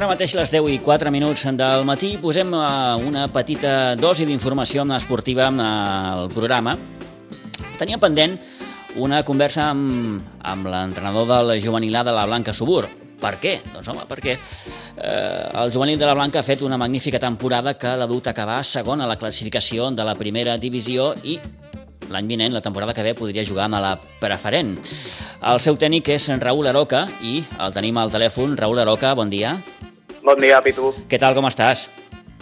Ara mateix les 10 i 4 minuts del matí posem eh, una petita dosi d'informació esportiva al programa. Tenia pendent una conversa amb, amb l'entrenador del juvenilà de la Blanca Subur. Per què? Doncs home, perquè eh, el juvenil de la Blanca ha fet una magnífica temporada que l'ha dut a acabar segon a la classificació de la primera divisió i l'any vinent, la temporada que ve, podria jugar amb la preferent. El seu tècnic és en Raül Aroca i el tenim al telèfon. Raül Aroca, bon dia. Bon dia, Pitu. Què tal, com estàs?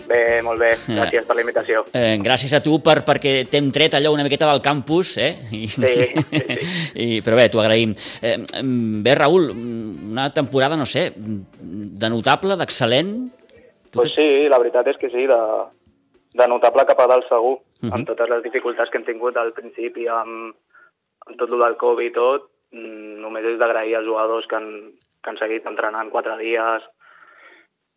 Bé, molt bé. Gràcies per la invitació. Eh, gràcies a tu per, perquè t'hem tret allò una miqueta del campus, eh? I, sí, sí, sí. I, però bé, t'ho agraïm. Eh, bé, Raül, una temporada, no sé, de notable, d'excel·lent? Pues sí, la veritat és que sí, de, de notable cap a dalt segur, uh -huh. amb totes les dificultats que hem tingut al principi, amb, amb tot el del Covid i tot, mm, només és d'agrair als jugadors que han, que han seguit entrenant quatre dies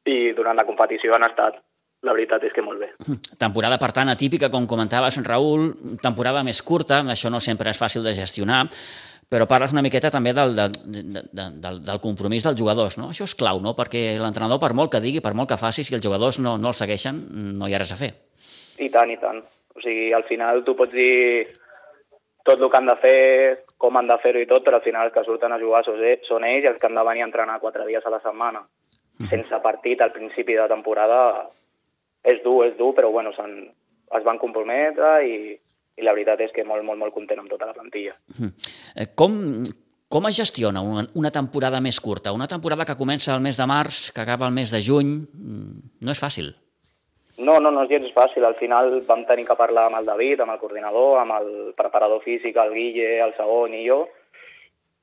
i durant la competició han estat la veritat és que molt bé. Temporada, per tant, atípica, com comentaves, Raül, temporada més curta, això no sempre és fàcil de gestionar, però parles una miqueta també del, del, del, del compromís dels jugadors, no? Això és clau, no? Perquè l'entrenador, per molt que digui, per molt que faci, si els jugadors no, no el segueixen, no hi ha res a fer. I tant, i tant. O sigui, al final tu pots dir tot el que han de fer, com han de fer-ho i tot, però al final els que surten a jugar són ells els que han de venir a entrenar quatre dies a la setmana. Sense partit al principi de temporada és dur, és dur, però bueno, es van comprometre i, i la veritat és que molt, molt, molt content amb tota la plantilla. -huh. Com, com es gestiona una, una temporada més curta? Una temporada que comença el mes de març, que acaba el mes de juny, no és fàcil. No, no, no és gens fàcil. Al final vam tenir que parlar amb el David, amb el coordinador, amb el preparador físic, el Guille, el segon i jo,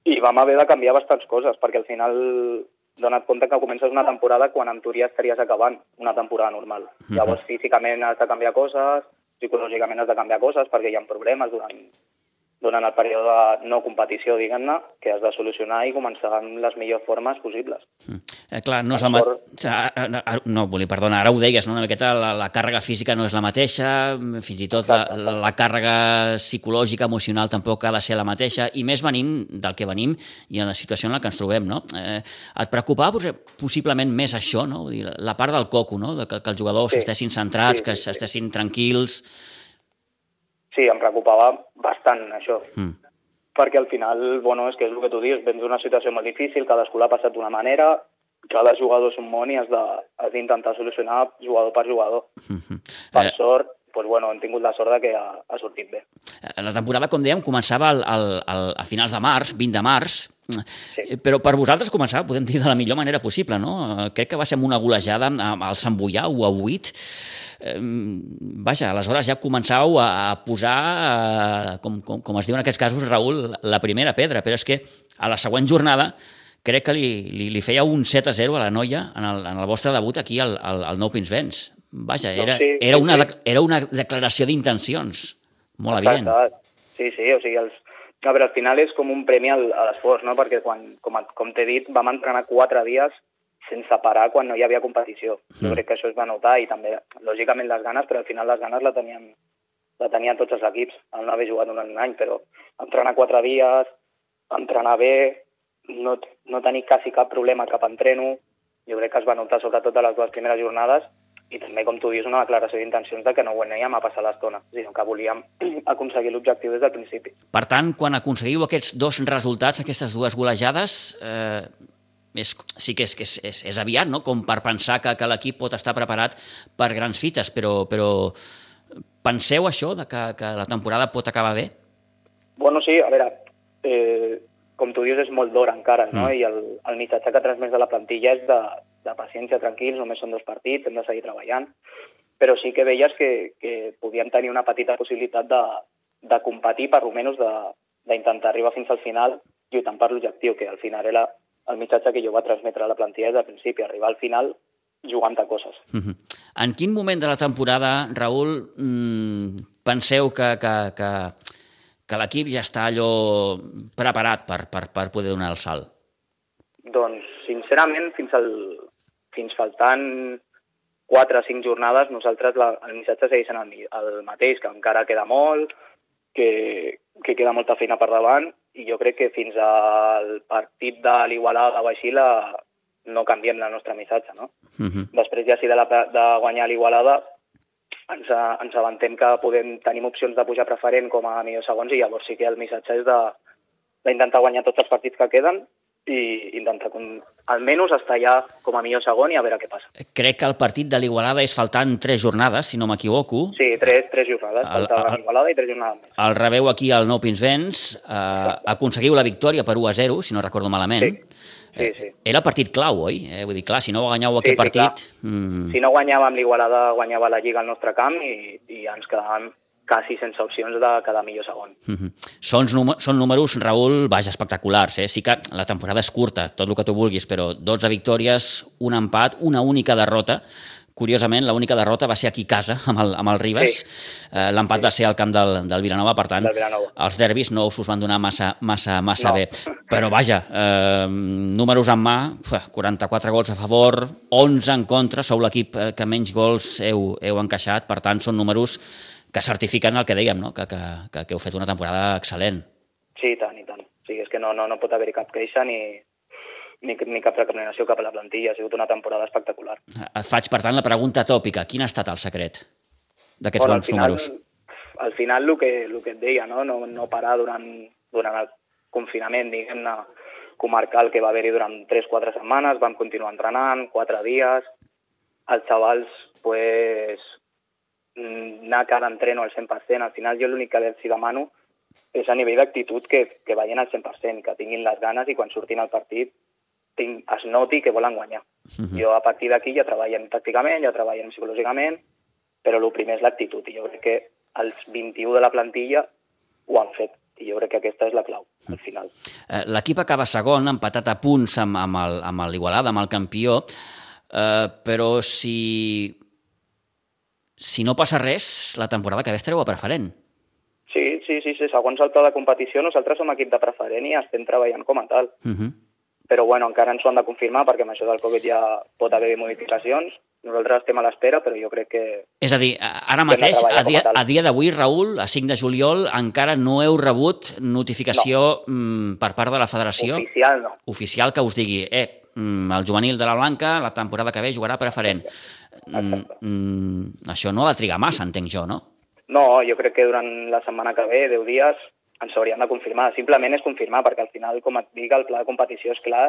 i vam haver de canviar bastants coses, perquè al final dona't compte que comences una temporada quan en teoria estaries acabant una temporada normal. Uh -huh. Llavors, físicament has de canviar coses, psicològicament has de canviar coses perquè hi ha problemes durant durant el període de no competició, diguem-ne, que has de solucionar i començar amb les millors formes possibles. Mm. Eh, clar, no és el mateix... No, volia, perdona, ara ho deies, no? una miqueta la, la càrrega física no és la mateixa, fins i tot la, la, la càrrega psicològica, emocional tampoc ha de ser la mateixa, i més venint del que venim i en la situació en la que ens trobem, no? Eh, et preocupava possiblement més això, no? Vull dir, la part del coco, no? De que, que els jugadors sí. estessin centrats, sí, sí, que sí. estessin tranquils sí, em preocupava bastant això. Mm. Perquè al final, bueno, és que és el que tu dius, vens d'una situació molt difícil, cadascú l'ha passat d'una manera, cada jugador és un món i has d'intentar solucionar jugador per jugador. Mm -hmm. Per eh... sort, pues bueno, hem tingut la sort de que ha, ha sortit bé. Eh, la temporada, com dèiem, començava al, al, al, a finals de març, 20 de març, sí. Eh, però per vosaltres començava, podem dir, de la millor manera possible, no? Eh, crec que va ser amb una golejada al Sant Boià, 1 a 8, vaja, aleshores ja començàveu a, posar, eh, com, com, com es diu en aquests casos, Raül, la primera pedra, però és que a la següent jornada crec que li, li, li feia un 7 a 0 a la noia en el, en el vostre debut aquí al, al, al Nou Pinsbens. Vaja, era, sí, era, una, sí. era una declaració d'intencions molt evident. Sí, sí, o sigui, els, a veure, al final és com un premi a l'esforç, no? perquè quan, com, com t'he dit, vam entrenar quatre dies sense parar quan no hi havia competició. Mm. Jo crec que això es va notar i també, lògicament, les ganes, però al final les ganes la tenien, la tenien tots els equips, al no haver jugat durant un any, però entrenar quatre dies, entrenar bé, no, no tenir quasi cap problema cap entreno, jo crec que es va notar sobretot a les dues primeres jornades i també, com tu dius, una declaració d'intencions de que no ho a passar l'estona, sinó que volíem aconseguir l'objectiu des del principi. Per tant, quan aconseguiu aquests dos resultats, aquestes dues golejades, eh, és, sí que és, que és, és, és aviat, no? com per pensar que, que l'equip pot estar preparat per grans fites, però, però penseu això, de que, que la temporada pot acabar bé? Bueno, sí, a veure, eh, com tu dius, és molt d'hora encara, no? Mm. I el, el missatge que transmès de la plantilla és de, de paciència, tranquils, només són dos partits, hem de seguir treballant, però sí que veies que, que podíem tenir una petita possibilitat de, de competir, per almenys d'intentar arribar fins al final lluitant per l'objectiu, que al final era el missatge que jo va transmetre a la plantilla des del principi, arribar al final jugant a coses. Uh -huh. En quin moment de la temporada, Raül, mmm, penseu que, que, que, que l'equip ja està allò preparat per, per, per poder donar el salt? Doncs, sincerament, fins, al, fins faltant 4 o 5 jornades, nosaltres la, el missatge segueix sent el, el mateix, que encara queda molt, que, que queda molta feina per davant i jo crec que fins al partit de l'Igualada o així la, no canviem el nostre missatge, no? Uh -huh. Després ja si de, la, de guanyar l'Igualada ens, ens avantem que podem, tenim opcions de pujar preferent com a millors segons i llavors sí que el missatge és d'intentar guanyar tots els partits que queden i intentar com, almenys estar allà com a millor segon i a veure què passa. Crec que el partit de l'Igualada és faltant tres jornades, si no m'equivoco. Sí, tres, tres jornades, el, falta l'Igualada i tres jornades més. El rebeu aquí al Nou Pinsbens, eh, aconseguiu la victòria per 1 a 0, si no recordo malament. Sí. Sí, sí. Era el partit clau, oi? Eh, vull dir, clar, si no guanyeu sí, aquest sí, partit... Mm... Si no guanyàvem l'Igualada, guanyava la Lliga al nostre camp i, i ens quedàvem quasi sense opcions de quedar millor segon. Mm -hmm. són, són números, Raül, vaja, espectaculars. Eh? Sí que la temporada és curta, tot el que tu vulguis, però 12 victòries, un empat, una única derrota. Curiosament, l'única derrota va ser aquí a casa, amb el, amb el Ribas. Sí. Eh, L'empat sí. va ser al camp del, del Vilanova, per tant, els derbis no us van donar massa, massa, massa no. bé. Però vaja, eh, números en mà, 44 gols a favor, 11 en contra, sou l'equip eh, que menys gols heu, heu encaixat, per tant, són números que certifiquen el que dèiem, no? que, que, que, que heu fet una temporada excel·lent. Sí, i tant, i tant. O sigui, és que no, no, no pot haver-hi cap queixa ni, ni, ni cap recriminació cap a la plantilla. Ha sigut una temporada espectacular. Et faig, per tant, la pregunta tòpica. Quin ha estat el secret d'aquests bueno, bons final, números? Al final, el que, el que et deia, no, no, no parar durant, durant el confinament, diguem-ne, comarcal que va haver-hi durant 3-4 setmanes, vam continuar entrenant, 4 dies, els xavals pues, anar cada entreno al 100%. Al final jo l'únic que els demano és a nivell d'actitud que, que vagin al 100%, que tinguin les ganes i quan surtin al partit tinc, es noti que volen guanyar. Uh mhm. -huh. Jo a partir d'aquí ja treballem tàcticament, ja treballem psicològicament, però el primer és l'actitud i jo crec que els 21 de la plantilla ho han fet i jo crec que aquesta és la clau, al final. Eh, l'equip acaba segon, empatat a punts amb, amb l'Igualada, amb el campió, eh, però si si no passa res, la temporada que ve estareu a preferent. Sí, sí, sí, sí. segons el pla de competició, nosaltres som equip de preferent i estem treballant com a tal. Uh mhm. -huh. Però bueno, encara ens ho han de confirmar perquè amb això del Covid ja pot haver modificacions. Nosaltres estem a l'espera, però jo crec que... És a dir, ara mateix, a dia, a dia d'avui, Raül, a 5 de juliol, encara no heu rebut notificació no. Mm, per part de la federació? Oficial, no. Oficial que us digui, eh, mm, el juvenil de la Blanca la temporada que ve jugarà preferent. Mm, mm, això no ha de trigar massa, entenc jo, no? No, jo crec que durant la setmana que ve, 10 dies, ens haurien de confirmar. Simplement és confirmar, perquè al final, com et dic, el pla de competició és clar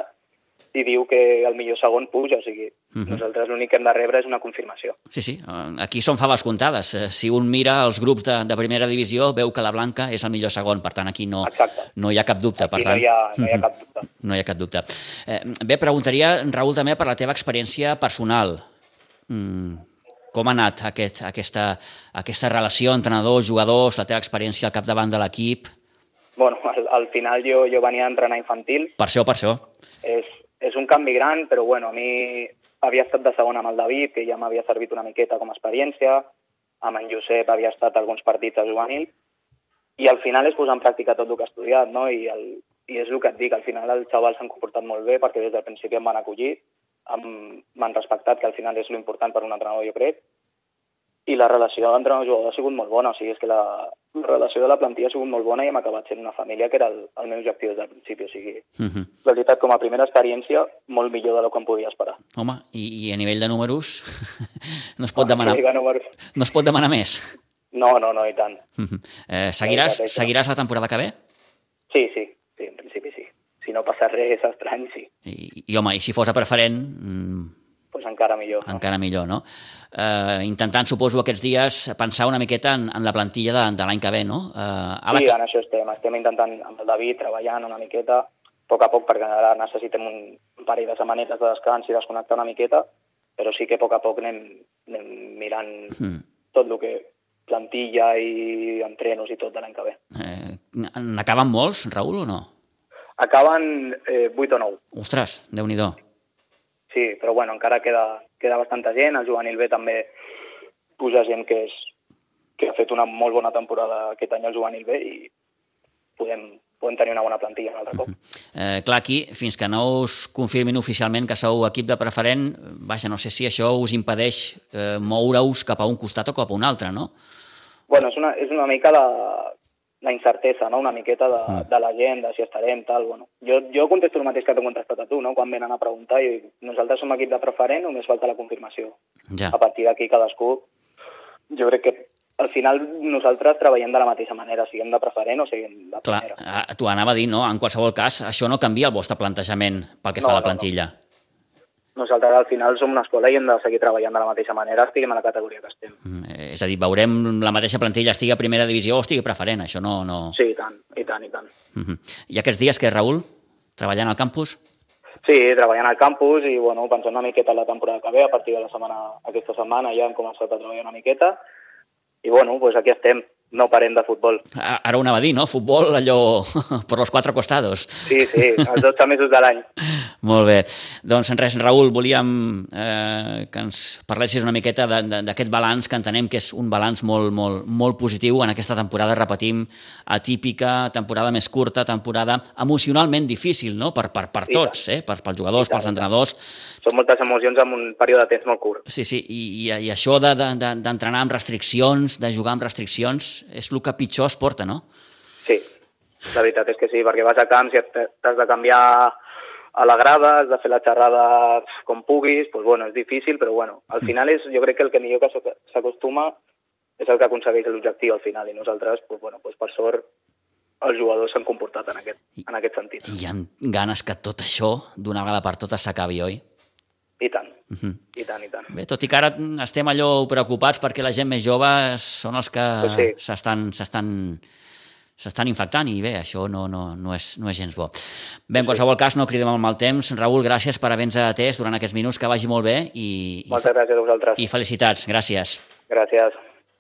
i diu que el millor segon puja, o sigui, uh mhm. -huh. nosaltres l'únic que hem de rebre és una confirmació. Sí, sí, aquí són faves comptades. Eh, si un mira els grups de, de primera divisió, veu que la Blanca és el millor segon, per tant, aquí no, Exacte. no hi ha cap dubte. Aquí per tant, no, hi ha, no hi ha cap dubte. No hi ha cap dubte. Eh, bé, preguntaria, Raül, també per la teva experiència personal. Mm, com ha anat aquest, aquesta, aquesta relació entrenador-jugadors, la teva experiència al capdavant de l'equip? Bueno, al, al final jo, jo venia a entrenar infantil. Per això, per això. És, és un canvi gran, però bueno, a mi havia estat de segon amb el David, que ja m'havia servit una miqueta com a experiència, amb en Josep havia estat alguns partits a juvenil, i al final és posar en pràctica tot el que he estudiat, no? I, el, i és el que et dic, al final els xavals s'han comportat molt bé perquè des del principi em van acollir, m'han respectat, que al final és l'important per un entrenador, jo crec, i la relació d'entrenador-jugador ha sigut molt bona, o sigui, és que la, la relació de la plantilla ha sigut molt bona i hem acabat sent una família que era el, el meu objectiu des del principi, o sigui, uh mhm. -huh. la veritat, com a primera experiència, molt millor de lo que em podia esperar. Home, i, i a nivell de números no es pot ah, demanar... De números... No es pot demanar més? No, no, no, i tant. Uh -huh. eh, seguiràs, seguiràs la temporada que ve? Sí, sí, sí, en principi sí. Si no passa res estrany, sí. I, i home, i si fos a preferent... Pues encara millor. No? Encara millor, no? Eh, intentant, suposo, aquests dies pensar una miqueta en, en la plantilla de, de l'any que ve, no? Eh, ara sí, que... en això estem. Estem intentant amb el David treballant una miqueta, a poc a poc, perquè ara necessitem un, un parell de setmanetes de descans i desconnectar una miqueta, però sí que a poc a poc anem, anem mirant mm. tot el que plantilla i entrenos i tot de l'any que ve. Eh, N'acaben molts, Raül, o no? Acaben eh, 8 o 9. Ostres, déu nhi sí, però bueno, encara queda, queda bastanta gent, el juvenil B també puja gent que, és, que ha fet una molt bona temporada aquest any al juvenil B i podem, podem tenir una bona plantilla un altre cop. Uh -huh. eh, clar, aquí, fins que no us confirmin oficialment que sou equip de preferent, vaja, no sé si això us impedeix eh, moure-us cap a un costat o cap a un altre, no? Bueno, és una, és una mica la, la incertesa, no?, una miqueta de, mm. de la gent, de si estarem, tal, bueno. Jo, jo contesto el mateix que t'he contestat a tu, no?, quan venen a preguntar, i nosaltres som equip de preferent, només falta la confirmació. Ja. A partir d'aquí cadascú, jo crec que al final nosaltres treballem de la mateixa manera, siguem de preferent o siguem de Clar, primera. tu anava a dir, no? En qualsevol cas, això no canvia el vostre plantejament pel que no, fa a la plantilla. No, no nosaltres al final som una escola i hem de seguir treballant de la mateixa manera, estiguem a la categoria que estem. Mm, és a dir, veurem la mateixa plantilla, estigui a primera divisió o estigui preferent, això no... no... Sí, i tant, i tant, i tant. Uh -huh. I aquests dies que, Raül, treballant al campus? Sí, treballant al campus i, bueno, pensant una miqueta en la temporada que ve, a partir de la setmana, aquesta setmana ja hem començat a treballar una miqueta i, bueno, pues aquí estem no parem de futbol. Ara ho anava a dir, no? Futbol allò per los quatre costados. Sí, sí, els 12 mesos de l'any. Molt bé. Doncs res, Raül, volíem eh, que ens parlessis una miqueta d'aquest balanç que entenem que és un balanç molt, molt, molt positiu en aquesta temporada, repetim, atípica, temporada més curta, temporada emocionalment difícil, no?, per, per, per tots, eh? per, pels jugadors, pels entrenadors. Són moltes emocions en un període de temps molt curt. Sí, sí, i, i, i això d'entrenar de, de, amb restriccions, de jugar amb restriccions, és el que pitjor es porta, no? Sí, la veritat és que sí, perquè vas a camps i t'has de canviar a la grada, has de fer la xerrada com puguis, doncs bueno, és difícil, però bueno, al final és, jo crec que el que millor que s'acostuma és el que aconsegueix l'objectiu al final, i nosaltres, doncs, bueno, doncs per sort, els jugadors s'han comportat en aquest, en aquest sentit. I hi ha ganes que tot això, d'una vegada per totes, s'acabi, oi? I tant, uh -huh. i tant, i tant. Bé, tot i que ara estem allò preocupats perquè la gent més jove són els que s'estan sí. S'estan infectant i bé, això no, no, no, és, no és gens bo. Bé, en qualsevol cas, no cridem el mal temps. Raül, gràcies per haver-nos atès durant aquests minuts, que vagi molt bé i, Moltes gràcies a vosaltres. I felicitats, gràcies. Gràcies.